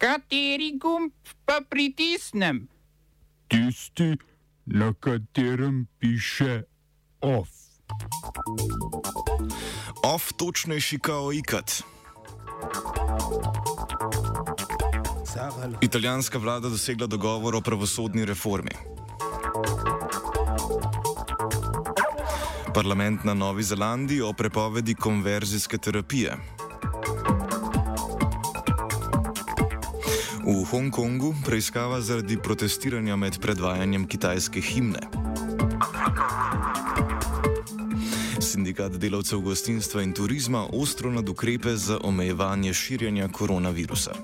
Kateri gumb pa pritisnem? Tisti, na katerem piše OF. OF točnejši kao ikat. Italijanska vlada dosegla dogovor o pravosodni reformi. Parlament na Novi Zelandiji o prepovedi konverzijske terapije. V Hongkongu preiskava zaradi protestiranja med predvajanjem kitajske himne. Sindikat delavcev gostinstva in turizma ostro nad ukrepe za omejevanje širjenja koronavirusa.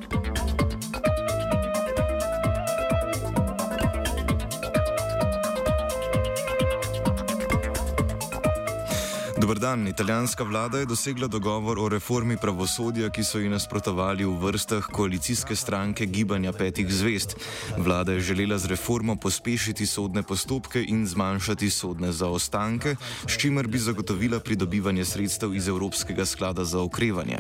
Dobr dan. Italijanska vlada je dosegla dogovor o reformi pravosodja, ki so ji nasprotovali v vrstah koalicijske stranke Gibanja petih zvest. Vlada je želela z reformo pospešiti sodne postopke in zmanjšati sodne zaostanke, s čimer bi zagotovila pridobivanje sredstev iz Evropskega sklada za okrevanje.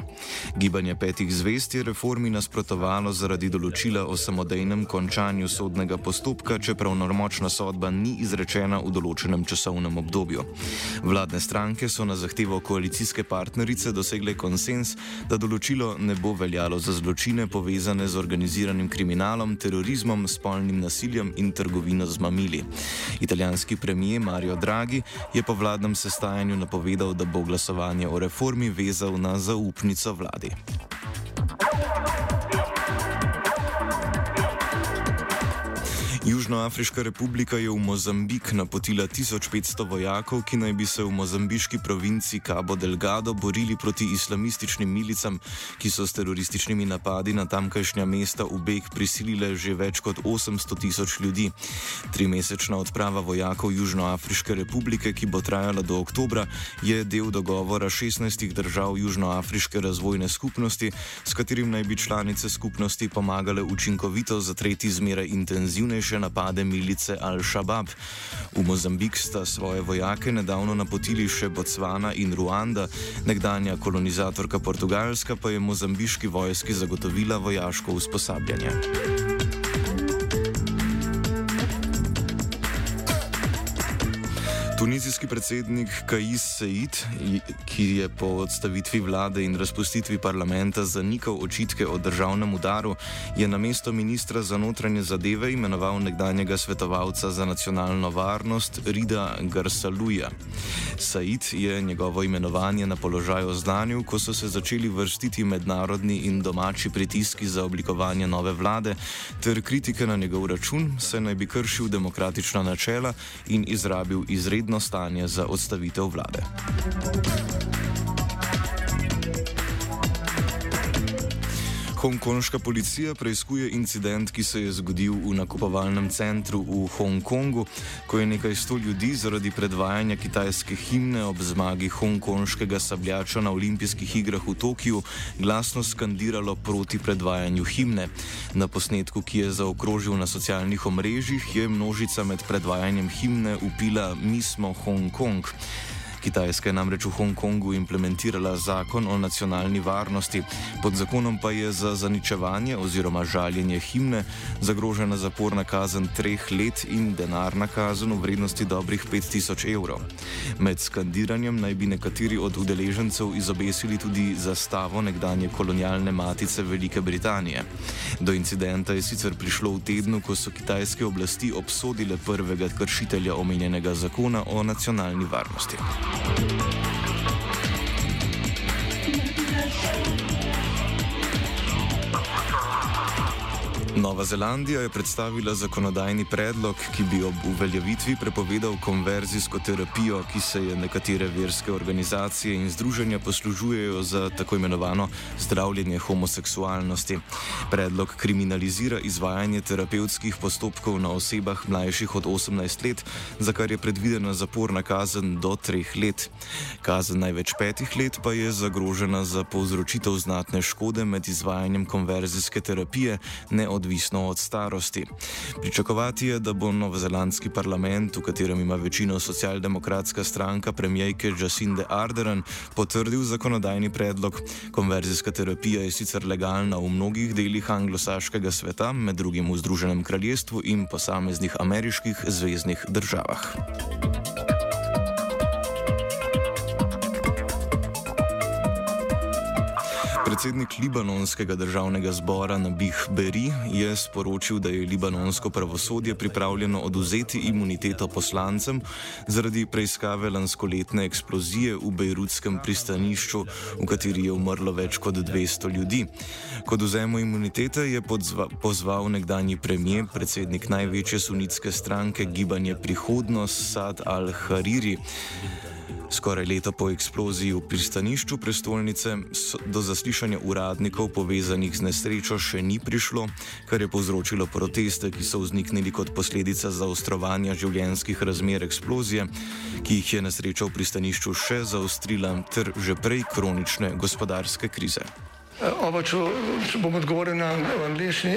Gibanje petih zvest je reformi nasprotovalo zaradi določila o samodejnem končanju sodnega postopka, čeprav normočna sodba ni izrečena v določenem časovnem obdobju. Vladne stranke so na zahtevo koalicijske partnerice dosegle konsens, da določilo ne bo veljalo za zločine povezane z organiziranim kriminalom, terorizmom, spolnim nasiljem in trgovino z mamili. Italijanski premijer Mario Draghi je po vladnem sestajanju napovedal, da bo glasovanje o reformi vezal na zaupnico vladi. Južnoafriška republika je v Mozambik napotila 1500 vojakov, ki naj bi se v mozambiški provinci Cabo Delgado borili proti islamističnim milicam, ki so s terorističnimi napadi na tamkajšnja mesta v beg prisilile že več kot 800 tisoč ljudi. Trimesečna odprava vojakov Južnoafriške republike, ki bo trajala do oktobra, je del dogovora 16 držav Južnoafriške razvojne skupnosti, s katerim naj bi članice skupnosti pomagale učinkovito zatreti zmeraj intenzivnejše napade milice Al-Shabaab. V Mozambik sta svoje vojake nedavno napotili še Botswana in Ruanda, nekdanja kolonizatorka Portugalska pa je mozambiški vojski zagotovila vojaško usposabljanje. Tunizijski predsednik Kais Said, ki je po odstavitvi vlade in razpustitvi parlamenta zanikal očitke o državnem udaru, je na mesto ministra za notranje zadeve imenoval nekdanjega svetovalca za nacionalno varnost Rida Garsaluja. Said je njegovo imenovanje na položaj oznanil, ko so se začeli vrstiti mednarodni in domači pritiski za oblikovanje nove vlade, ter kritike na njegov račun, saj naj bi kršil demokratična načela in izrabil izredno izredno stanje za odstavitev vlade. Hongkonška policija preizkuje incident, ki se je zgodil v nakupovalnem centru v Hongkongu, ko je nekaj sto ljudi zaradi predvajanja kitajske himne ob zmagi hongkonškega sabljača na olimpijskih igrah v Tokiu glasno skandiralo proti predvajanju himne. Na posnetku, ki je zaokrožil na socialnih omrežjih, je množica med predvajanjem himne upila Mi smo Hongkong. Kitajska je namreč v Hongkongu implementirala zakon o nacionalni varnosti, pod zakonom pa je za zaničevanje oziroma žaljenje himne zagrožena zaporna kazen treh let in denarna kazen v vrednosti dobrih 5000 evrov. Med skandiranjem naj bi nekateri od udeležencev izobesili tudi zastavo nekdanje kolonialne matice Velike Britanije. Do incidenta je sicer prišlo v tednu, ko so kitajske oblasti obsodile prvega kršitelja omenjenega zakona o nacionalni varnosti. Thank you. Nova Zelandija je predstavila zakonodajni predlog, ki bi ob uveljavitvi prepovedal konverzijsko terapijo, ki se je nekatere verske organizacije in združenja poslužujejo za tako imenovano zdravljenje homoseksualnosti. Predlog kriminalizira izvajanje terapevtskih postopkov na osebah mlajših od 18 let, za kar je predvidena zaporna kazen do 3 let. Kazen največ 5 let pa je zagrožena za povzročitev znatne škode med izvajanjem konverzijske terapije, neodvisno neodvisno od starosti. Pričakovati je, da bo novozelandski parlament, v katerem ima večino socialdemokratska stranka premijejke Jacinde Ardern, potrdil zakonodajni predlog. Konverzijska terapija je sicer legalna v mnogih delih anglosaškega sveta, med drugim v Združenem kraljestvu in posameznih ameriških zvezdnih državah. Predsednik libanonskega državnega zbora Nabih Beri je sporočil, da je libanonsko pravosodje pripravljeno oduzeti imuniteto poslancem zaradi preiskave lanskoletne eksplozije v bejrutskem pristanišču, v kateri je umrlo več kot 200 ljudi. K oduzemu imunitete je pozval nekdani premijer, predsednik največje sunitske stranke Gibanje Prihodnost Sad al-Hariri. Skoraj leto po eksploziji v pristanišču prestolnice do zaslišanja uradnikov povezanih z nesrečo še ni prišlo, kar je povzročilo proteste, ki so vzniknili kot posledica zaostrovanja življenjskih razmer eksplozije, ki jih je nesreča v pristanišču še zaostrila, ter že prej kronične gospodarske krize. Oba, če, če bom odgovoril na angliški.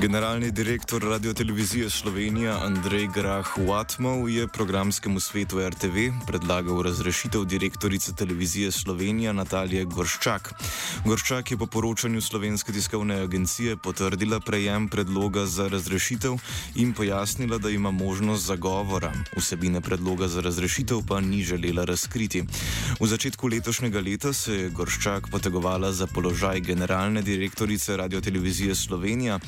Generalni direktor Radio Televizije Slovenija Andrej Grah Watmov je programskemu svetu RTV predlagal razrešitev direktorice Televizije Slovenija Natalije Gorščak. Gorščak je po poročanju Slovenske tiskovne agencije potrdila prejem predloga za razrešitev in pojasnila, da ima možnost zagovora. Vsebine predloga za razrešitev pa ni želela razkriti. V začetku letošnjega leta se je Gorščak potegovala za položaj generalne direktorice Radio Televizije Slovenija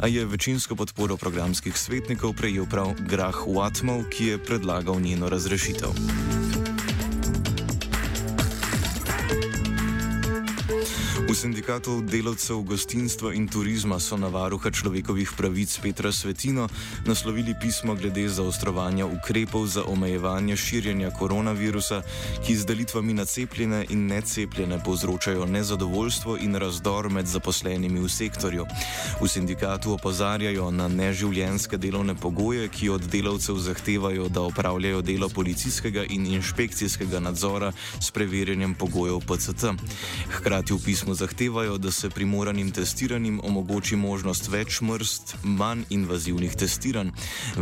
a je večinsko podporo programskih svetnikov prejel prav Grah Watmov, ki je predlagal njeno razrešitev. V sindikatu delavcev gostinstva in turizma so na varuha človekovih pravic Petra Svetino naslovili pismo glede zaostrovanja ukrepov za omejevanje širjenja koronavirusa, ki z delitvami na cepljene in necepljene povzročajo nezadovoljstvo in razdor med zaposlenimi v sektorju. V sindikatu opozarjajo na neživljenske delovne pogoje, ki od delavcev zahtevajo, da opravljajo delo policijskega in inšpekcijskega nadzora s preverjanjem pogojev PCT. Hkrati v pismu zahtevajo, da se primoranim testiranjem omogoči možnost več mrst, manj invazivnih testiranj,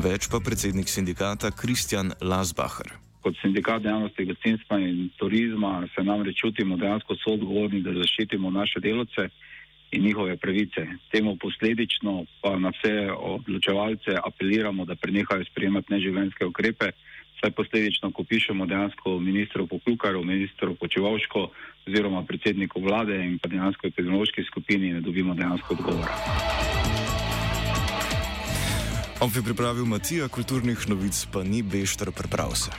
več pa predsednik sindikata Kristjan Lasbacher. Kot sindikat dejavnosti gostinstva in turizma se namreč čutimo dejansko soodgovorni, da zaščitimo naše delavce in njihove pravice. Temu posledično pa na vse odločevalce apeliramo, da prenehajo sprejemati neživljenjske ukrepe saj posledično, ko pišemo dejansko ministru Poklukaru, ministru Počevalško oziroma predsedniku vlade in pa dejansko epidemiološki skupini, ne dobimo dejansko odgovora. Ob je pripravil Matija, kulturnih novic pa ni Bešter, priprav se.